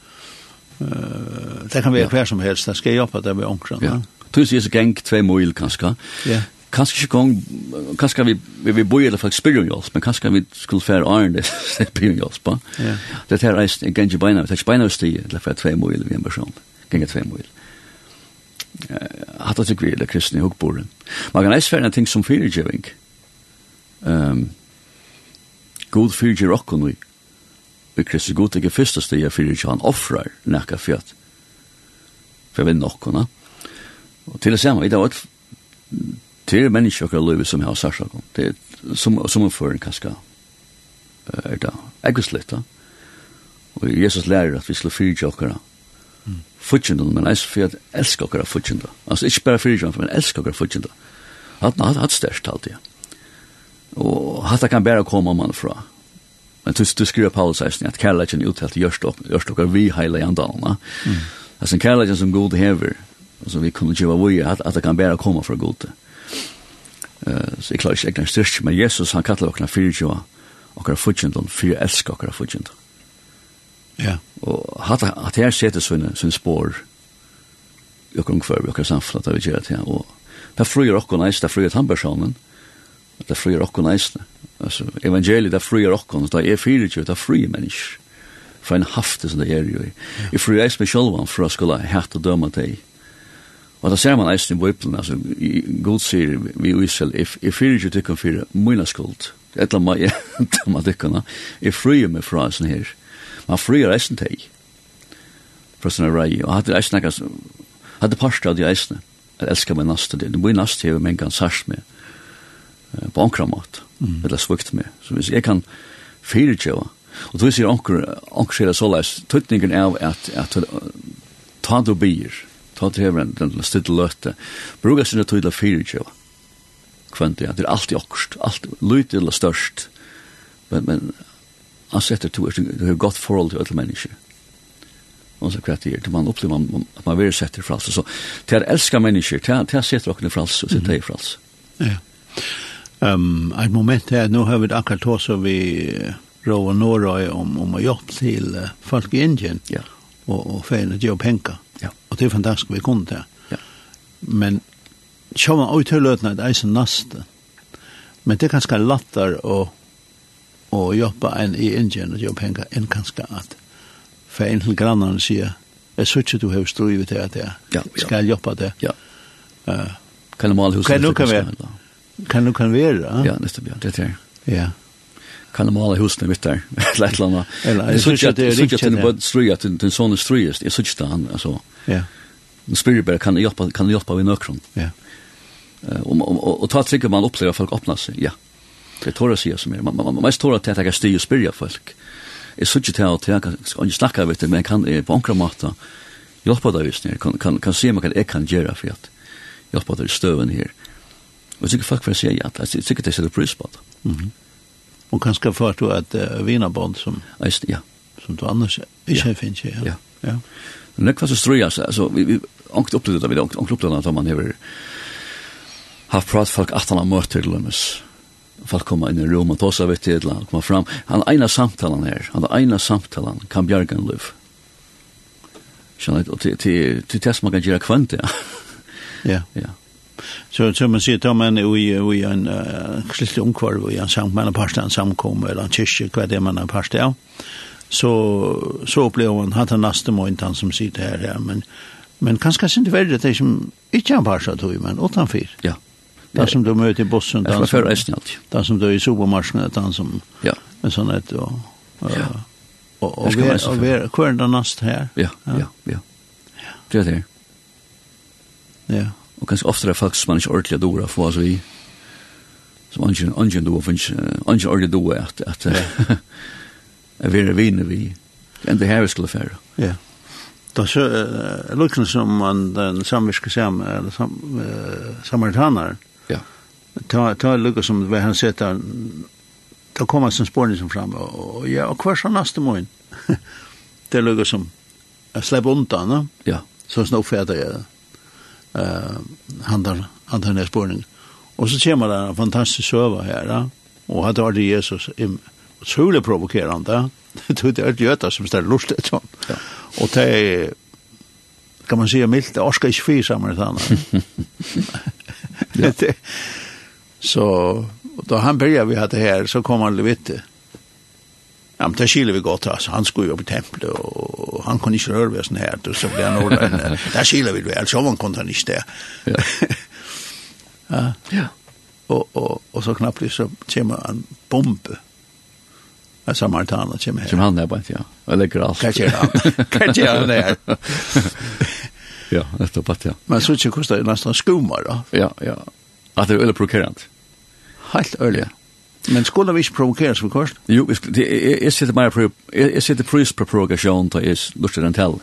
det kan være hver som helst, det skal jeg oppe der ved omkring. Ja. Du jeg så geng tve mil kanskje. Ja. Kanskje ikke gong, kanskje vi, vi, vi bor i eller faktisk spyrir hjelp, men kanskje vi skulle fære æren det spyrir hjelp. Ja. Det her er en geng i beina, det er ikke beina hos det, eller for tve mil vi en person, geng tve mil. Hatt at vi eller kristne hukkbore. Man kan eisfære en ting som fyrirgjøving. Um, God fyrirgjøving okkon vi vi Kristi god ikke første sted for ikke han offrar nekka fjøt for vi nokkona og til det samme i dag var det er mennesker og liv som har sagt det er som, som en føring kanskje er det eggvislitt og Jesus lærer at vi skal fyrt okkara futjendun, men eis fyrir at elska okkara futjendun. Altså, ikke bare fyrir men elska okkara futjendun. Hatt hatt hatt størst alltid. Og hatt kan bæra koma mann fra. Men du, du skriver Paulus eisen at kærleikken uttalt gjørst dere vi heile i andalene. Mm. Altså kærleikken som god hever, altså vi kunne kjøve vi at, at det kan bare komme fra god. Uh, så jeg klarer ikke egnar styrst, men Jesus han kallar okna fyrir kjøve okra fudgjendon, fyrir elska okra fudgjendon. Ja. Og at, at her setter sånne, sin spår i okra ungfør, i okra samfunn, det vi gjør det her, og det frøyer okkur neist, det frøyer tannpersonen, mm det frier okkur eisne. Altså, evangeliet det frier okkur, det er fyrir jo, det er frie mennesker. For en hafte som det er jo. i. Jeg frier meg sjølvan for å skulle hætt og døma deg. Og det ser man eisne i Bibelen, altså, God sier vi i Israel, jeg fyrir jo tykkon fyrir mina skuld, et eller annet jeg døma tykkona, jeg frier meg fra sånn her. Man frier eisne deg fra sinne rei, og hadde eisne, hadde parst av de eisne, at elska meg nasta det, det blir nasta hever mengan sars med, på ankra mat, mm. eller svukt med. Så hvis jeg kan fyrirtjeva, og tog sier ankra er såleis, tøytningen er at, at ta du bier, ta du hever en, den stidde løte, bruga sinne tøy til fyrirtjeva. Kvendt det, det er alltid okkurst, alt, lyd eller størst, men, men han setter to, du har godt forhold til alle mennesker. Og så kvett det, man opplever man, at man vil sette frals. Så til å elske mennesker, til å sette dere frals, og sette i frals. Ja. Um, et moment her, nå har vi akkurat også vi Rå og Norøy om, om å hjelpe til uh, folk i Indien ja. og, og feil at gjør penger. Ja. Og det er fantastisk vi kunne til. Ja. Men så man også til løtene at eisen naste. Men det er ganske latter å, å hjelpe en i Indien og gjør penger enn kanskje at for en til grannene sier Jeg synes ikke du har strøyvet til at jeg ja, ja. skal hjelpe det Ja. Uh, kan du male huset? Kan du kan være? Kan du kan konverera? Ja, nästan ja, det är. Ja. Kan du måla husen mitt där? Lätt landa. Eller jag tycker att det är riktigt att det ströja till den sån ströjest. Jag tycker det han alltså. Ja. En spirituell kan hjälpa kan hjälpa vid nökron. Ja. Eh Och och ta trycker man upplever folk öppnar sig. Ja. Det tror jag ser som är. Man man man tror att det är styr och spirja folk. Jag tycker det att jag kan snacka vet men kan på ankra mata. Hjälpa dig visst kan kan kan se man kan jag kan göra för att hjälpa dig stöven här. Og sikkert folk får si ja, det er sikkert det er pris på det. Og kanskje for at du at uh, vinerbånd som, ja. som du annars ikke ja. finnes, ja. ja. Men det er så strøy, altså, altså, vi, vi ångt opp til det, vi ångt opp til det, at man hever haft prat folk at han har møtt til lømmes. Folk kommer inn i rom og tåsa vitt til han kommer fram. Han ena samtalen her, han ena samtalen kan bjerga en liv. Skjønner du, og til det som man kan gjøre kvant, ja. Ja. Ja Så så man sier, man er i en kristelig omkvarv, og en samt, man er en samkom, eller en kyrkje, vad det man er parst ja. Så, så upplever man, han nästa månad han som sitter här ja, men, men kanske sin det verre, det som inte han parst av tog, men utanför. Ja. Det som du møter i bussen, det som, det som du er i supermarsjen, det som, ja. en sånn et, og, ja. og, og, og, og, og, hver er det neste her? Ja, ja, ja. Det er det. Ja. Og kanskje ofte er det folk som man ikke ordentlig dora for, oss vi, som ungen, ungen doa, finnes, ungen ordentlig doa at, at jeg vil vinne vi, enn det her vi skulle fære. Ja. Da så, uh, lukken som man, den samviske sam, eller sam, uh, samaritaner, ja. ta, ta lukken som hva han setter, da kommer som spårning som fram, og, ja, og hver så neste morgen, det er lukken som, jeg slipper undan, ja. så snart fæder jeg det han handlar, han tar här spårningen. Och så kommer det en fantastisk söva här. Och att det Jesus det Jesus otroligt provokerande. det är ett göta som ställer lustigt sånt. Ja. Och det är kan man säga milt, det orskar inte fyra samaritaner. ja. så då han började vi hade här så kom han Levitte. Ja, men det skiljer vi godt, altså. Han skulle jo opp i tempelet, og han kunne ikke røre ved sånn her, og så ble han ordentlig. det skiljer vi, vel, så han kunne han ikke det. Ja. ja. ja. Og, og, og så knappt så kommer en bombe. En samaritaner kommer her. Som han er bare, ja. Og det alt. Hva gjør han? Hva gjør han der? ja, det er bare, ja. Men så ikke koster det nesten skummer, da. Ja, ja. At det er veldig prokerant. Helt øyelig, ja. Men skulle vi ikke provokere oss for kort? Jo, jeg sitter mer på, jeg sitter pris på provokasjon til jeg lurer den til.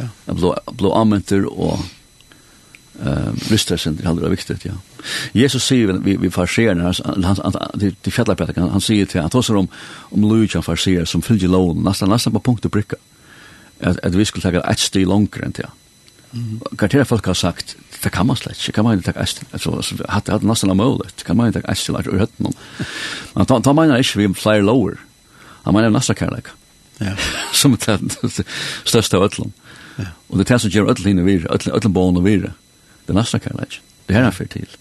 Ja. Jeg blå anmenter og uh, eh vistelsen det er viktig, ja. Jesus sier, vi vi farserar han han till fjällar Peter han säger till att oss om om Lucia farserer som fyljer loven, nesten, nesten på punkt og brykka, at, at vi skulle ta ett steg längre än det. Gartera folk har sagt, det kan man slett ikke, kan man ikke takke eist, altså, hatt det nesten er mulig, kan man ikke takke eist til at ørhøtt noen. Men da mener ikke vi flere lower, han mener nesten kærleik, som er det største av ødelen. Og det er det som gjør ødelen henne vire, ødelen bån og vire, det er nesten kærleik, det her er fyrt til.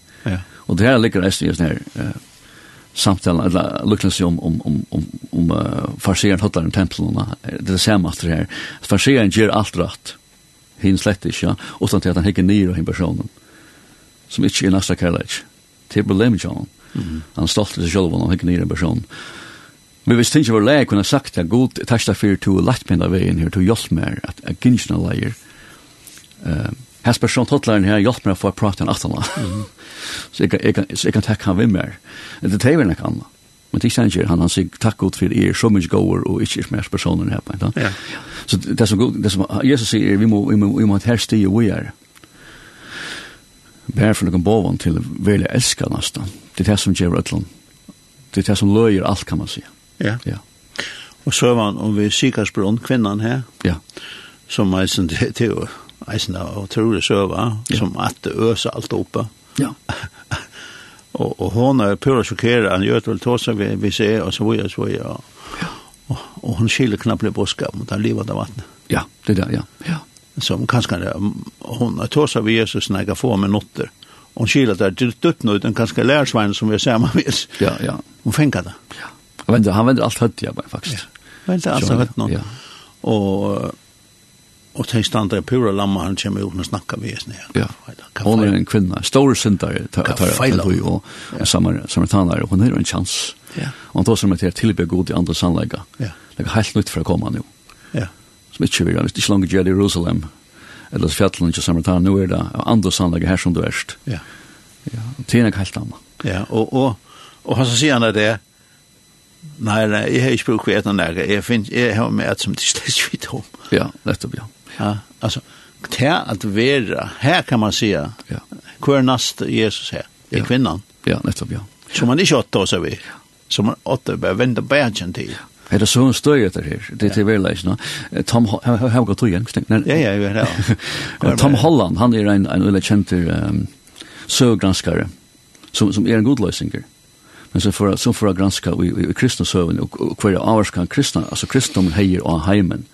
Og det her ligger eist i en sånn her, samtalen eller luknas om om om om om uh, farseren hotlar templen det är samma att det här farseren ger allt rätt hin slett ikke, ja, utan til at han hikker nyr av hin personen, som ikke er næsta kærleik. Det er problemet ikke han. Han stolt til seg selv, han hikker nyr av personen. Men hvis ting ikke var leik, kunne sagt at god, takk deg for to lagt meg av veien her, to hjelp meg, at jeg gynner ikke gynsna leir. Hans person tottlaren her hjelp meg for å prate en atala. Så jeg kan takk han vimmer. Det er det ikke annet. Men det stänger han han sig tack god för er så mycket gåor och inte mer personer här på inte. Ja. Så det som god det som Jesus säger vi må vi må vi må att härsta ju vi är. Bär från den bovan till välja älska nästan. Det här som ger ötlon. Det här som löjer allt kan man säga. Ja. Ja. Och så var han om vi Sikarsbrunn kvinnan här. Ja. Som eisen det till eisen av tror det söva som att ösa allt uppe. Ja og, og hon er pura sjokkeret, han gjør det vel tås vi vi ser og så vidare så videre. Og, og, och hon skiljer knappt på skap mot han livet av vattnet. Ja, det där ja. Ja. Som kanskje, er, hun er tås vi Jesus når näga få minutter. med notter. Hon det där dutt nå, den kanskje lærersveien som vi ser med vis. Ja, ja. Hun fänkar det. Ja. Han vänder han vänder alt hött ja faktiskt. Ja. Vänder allt hött nå. Ja. Och Og til standa er pura lamma, han kommer ut og snakkar vi oss ned. Ja, hon er en kvinna, stor syndare, tar feil og samaritanar, og hun er en chans. Ja. Og han tar som et her tilbygg god i andre sannlega. Ja. Det er helt nytt for å komme nu. Ja. Som ikke vil, hvis det ikke langt gjør det i Jerusalem, eller fjallen ikke samaritanar, nu er det andre sannlega her som du erst. Ja. Ja, det er en helt annan. Ja, og, og, og, og så sier han det, Nei, nei, jeg har ikke brukt kvætene nærke. Jeg, finner, jeg har med et som de slett vidt om. Ja, nettopp, ja. Ja, altså, til at være, her kan man si, ja. hur nast Jesus her? i ja. kvinnan. Ja, nettopp, ja. Som man ikke åtte oss av i, som man åtta börjar vända bärgen Er Det är så en stöj det här. Det är väl läsna. Tom har gått igjen? Ja, ja, ja. ja. Tom Holland, han er en en veldig känd um, søgranskare, som som er en god løsninger. Men så for, så for å granska i i kristna sövn og, og hver avskan kristne, altså kristendomen heier og heimen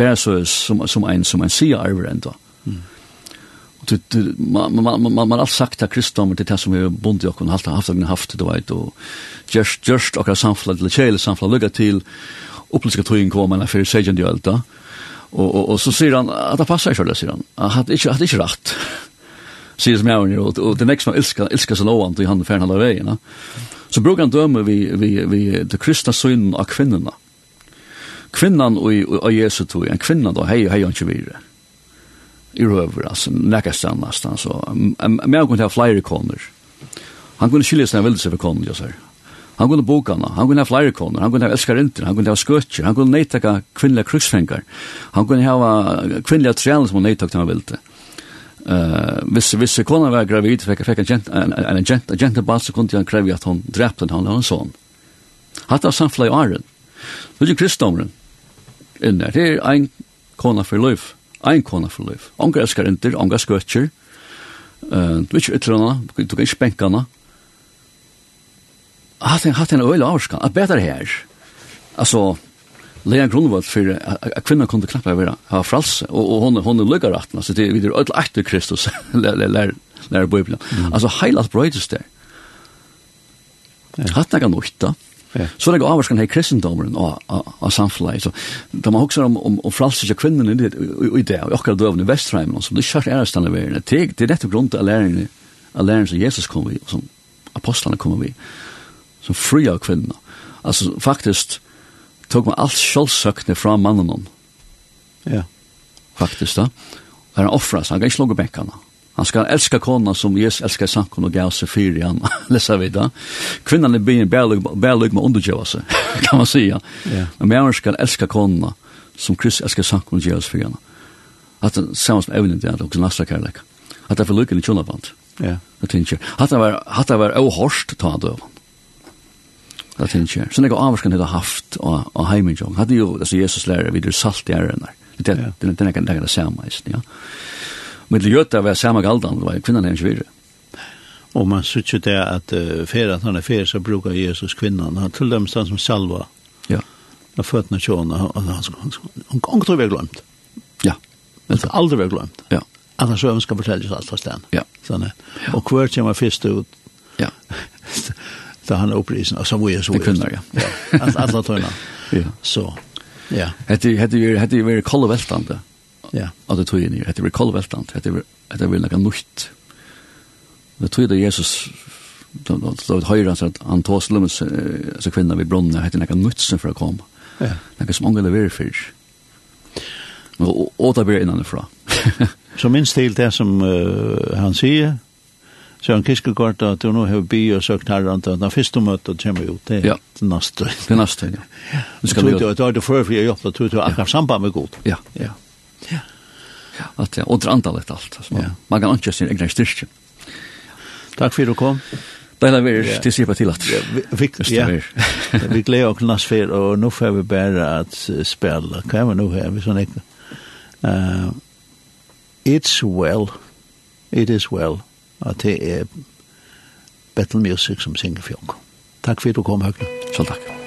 bare så som, som en, som en sier arver enda. Mm. Man, man, man, man har alt sagt at kristendommen til det som vi er bundet i okken, haft haft haft haft, du vet, og just, gjørst okkar samfla, eller kjele samfla, lukka til, opplyska tøyen kommer, eller fyrir sejan de ølta, og, og, og så sier han, at det passar ikke, sier han, at det ikke, at det ikke rett, sier som jeg, og, og det er nek som elskar, elskar seg lovan til han fern halda veien, så brukar han døme vi, vi, vi, vi, vi, vi, vi, vi, vi, kvinnan og og og Jesu tog, en kvinna då hei hej inte vidare. I røver, altså, nekastan nesten, så. Men kunde ha flere koner. Han kunne skilja seg veldig seg for koner jeg säger. Han kunne boka henne, han kunne ha flere koner, han kunne ha älskarinter, han kunne ha skøtjer, han kunne nejtaka kvinnelige kruksfengar, han kunne ha kvinnelige tränar som han nejtakta han ville. Uh, hvis, hvis kona var gravid, fikk, fikk en gent, en, en, en gent, en gent, balt, så kunne han kreve at hon drepte henne, han en sånn. Hatt av samfla i åren. Nu er det inne. Det er ein kona for liv. Ein kona for liv. Ongar elskar inter, ongar skøtjer. Uh, du er ikke ytrana, du kan ikke benkana. Hatt en, hatt en øyla avskan, at bedre her. Altså, Lea Grunwald for at kvinna kunde knappa vera ha frals og, og hon hon lukkar atna så det er vidare öll efter Kristus lär lär bibeln. Mm. Alltså heilat brödster. Hatta kan nokta. Ja. Så det går avskan här kristendomen og og samfunnet. Så da man också om om om frälselse kvinnorna det i det og akkurat dövna västheimen och så det kör är stanna väl det till det detta grund grunn til ni att lära sig Jesus kom vi och som apostlene kom vi som fri av kvinnor altså faktisk tog man alt självsökne fra mannen ja. Faktisk da. Er han offras han kan ikke slå bekkene. Han skal elska kona som Jesus elskar sankon og gav seg fyri han, lesa vi da. Kvinnan er byen bærlug med undergjøva seg, kan man sija. Yeah. Men mæren skal elska kona som Kristus elskar sankon og gav seg fyri han. At det samme som evnen det er også nastra kærlek. At det er for lukken i tjunaband. Ja. Det tenker jeg. Hatt det var ohorst ta døvan. Det tenker jeg. Sånn jeg avvarskan hadde haft og heimenjong. Hadde jo, altså Jesus lærer videre salt i ærene. Det er det samme, ja. Men til Jøtta var samme galdan, det var kvinnan hennes virre. Og man synes jo det at uh, fyrir at han er fyrir, så brukar Jesus kvinnan, han til dem stand som salva. Ja. Han født tjåna, og han kan ikke være glemt. Ja. Han kan aldri være glemt. Ja. At han søvn skal fortelles alt fra stedet. Ja. Sånn, ja. Og hver kommer først ut. Ja. da han er opprisen, og så var jeg så. Det kvinner, ja. ja. Alla tøyna. ja. Så, ja. Hette jo vært kolleveltande. Ja Ja, og det tog inn i, det blir kolveltant, det blir noe nytt. Det tog det Jesus, det var høyre at han tog slummes, altså kvinner ved bronnen, det heter noe nytt som for å komme. Ja. Noe som angelig vil fyrt. Og, og det blir innanifra. så minst til det som uh, han sier, Så han kiskegård at du nå har by og søkt herre at den første møtet kommer jo til ja. neste. det nästa ja. Du tror vi at du har det før for jeg jobbet, du tror akkurat samband med god. Ja, ja. Ja. Ja. Att det åter antalet allt så. Man, ja. man kan inte sin egna styrka. Takk för du kom. Det är väl det ser på till att vi ja. Vi gleder oss nas för og nå får vi bara spille. Hva Kan vi nå her? vi sånn ikke. eh it's well it is well At det er battle music som synger folk. Takk for du kom Högna. Så tack.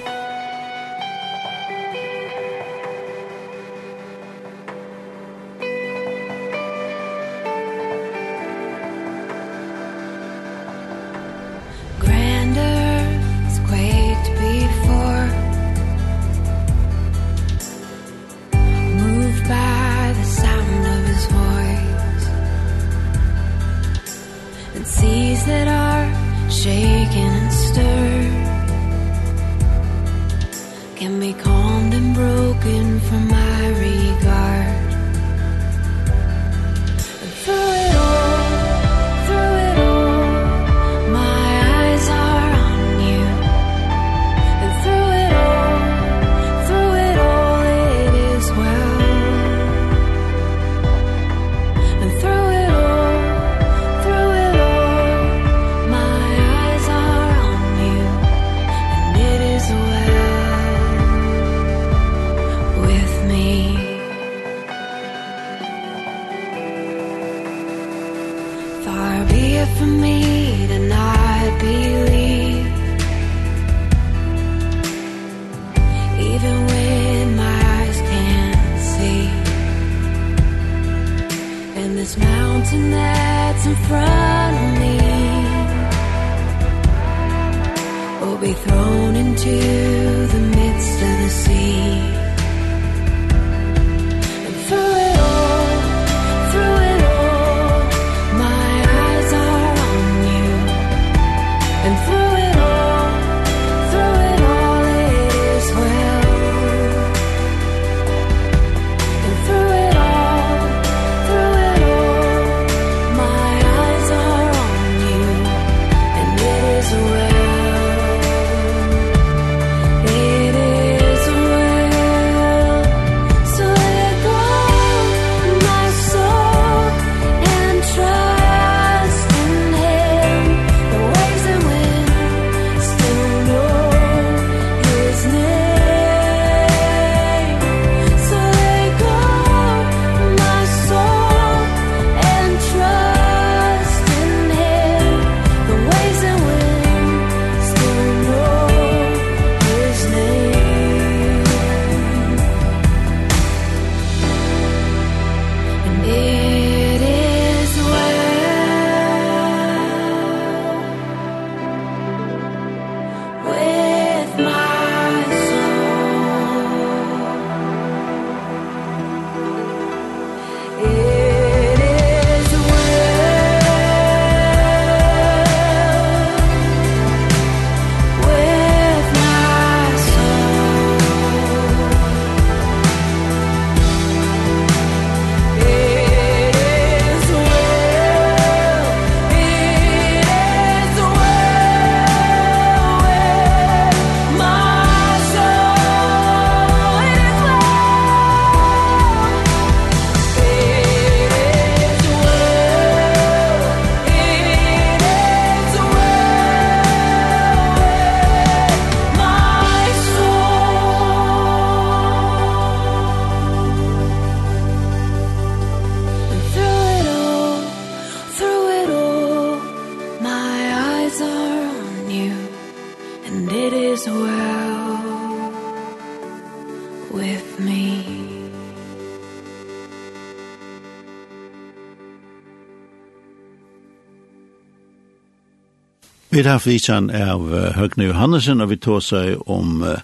Vi har haft vitsan av Høgne Johannesen, og vi tog seg om uh,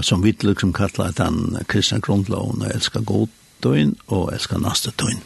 som vi liksom kallar den kristne grunnloven, og elskar døgn og elskar naste døgn.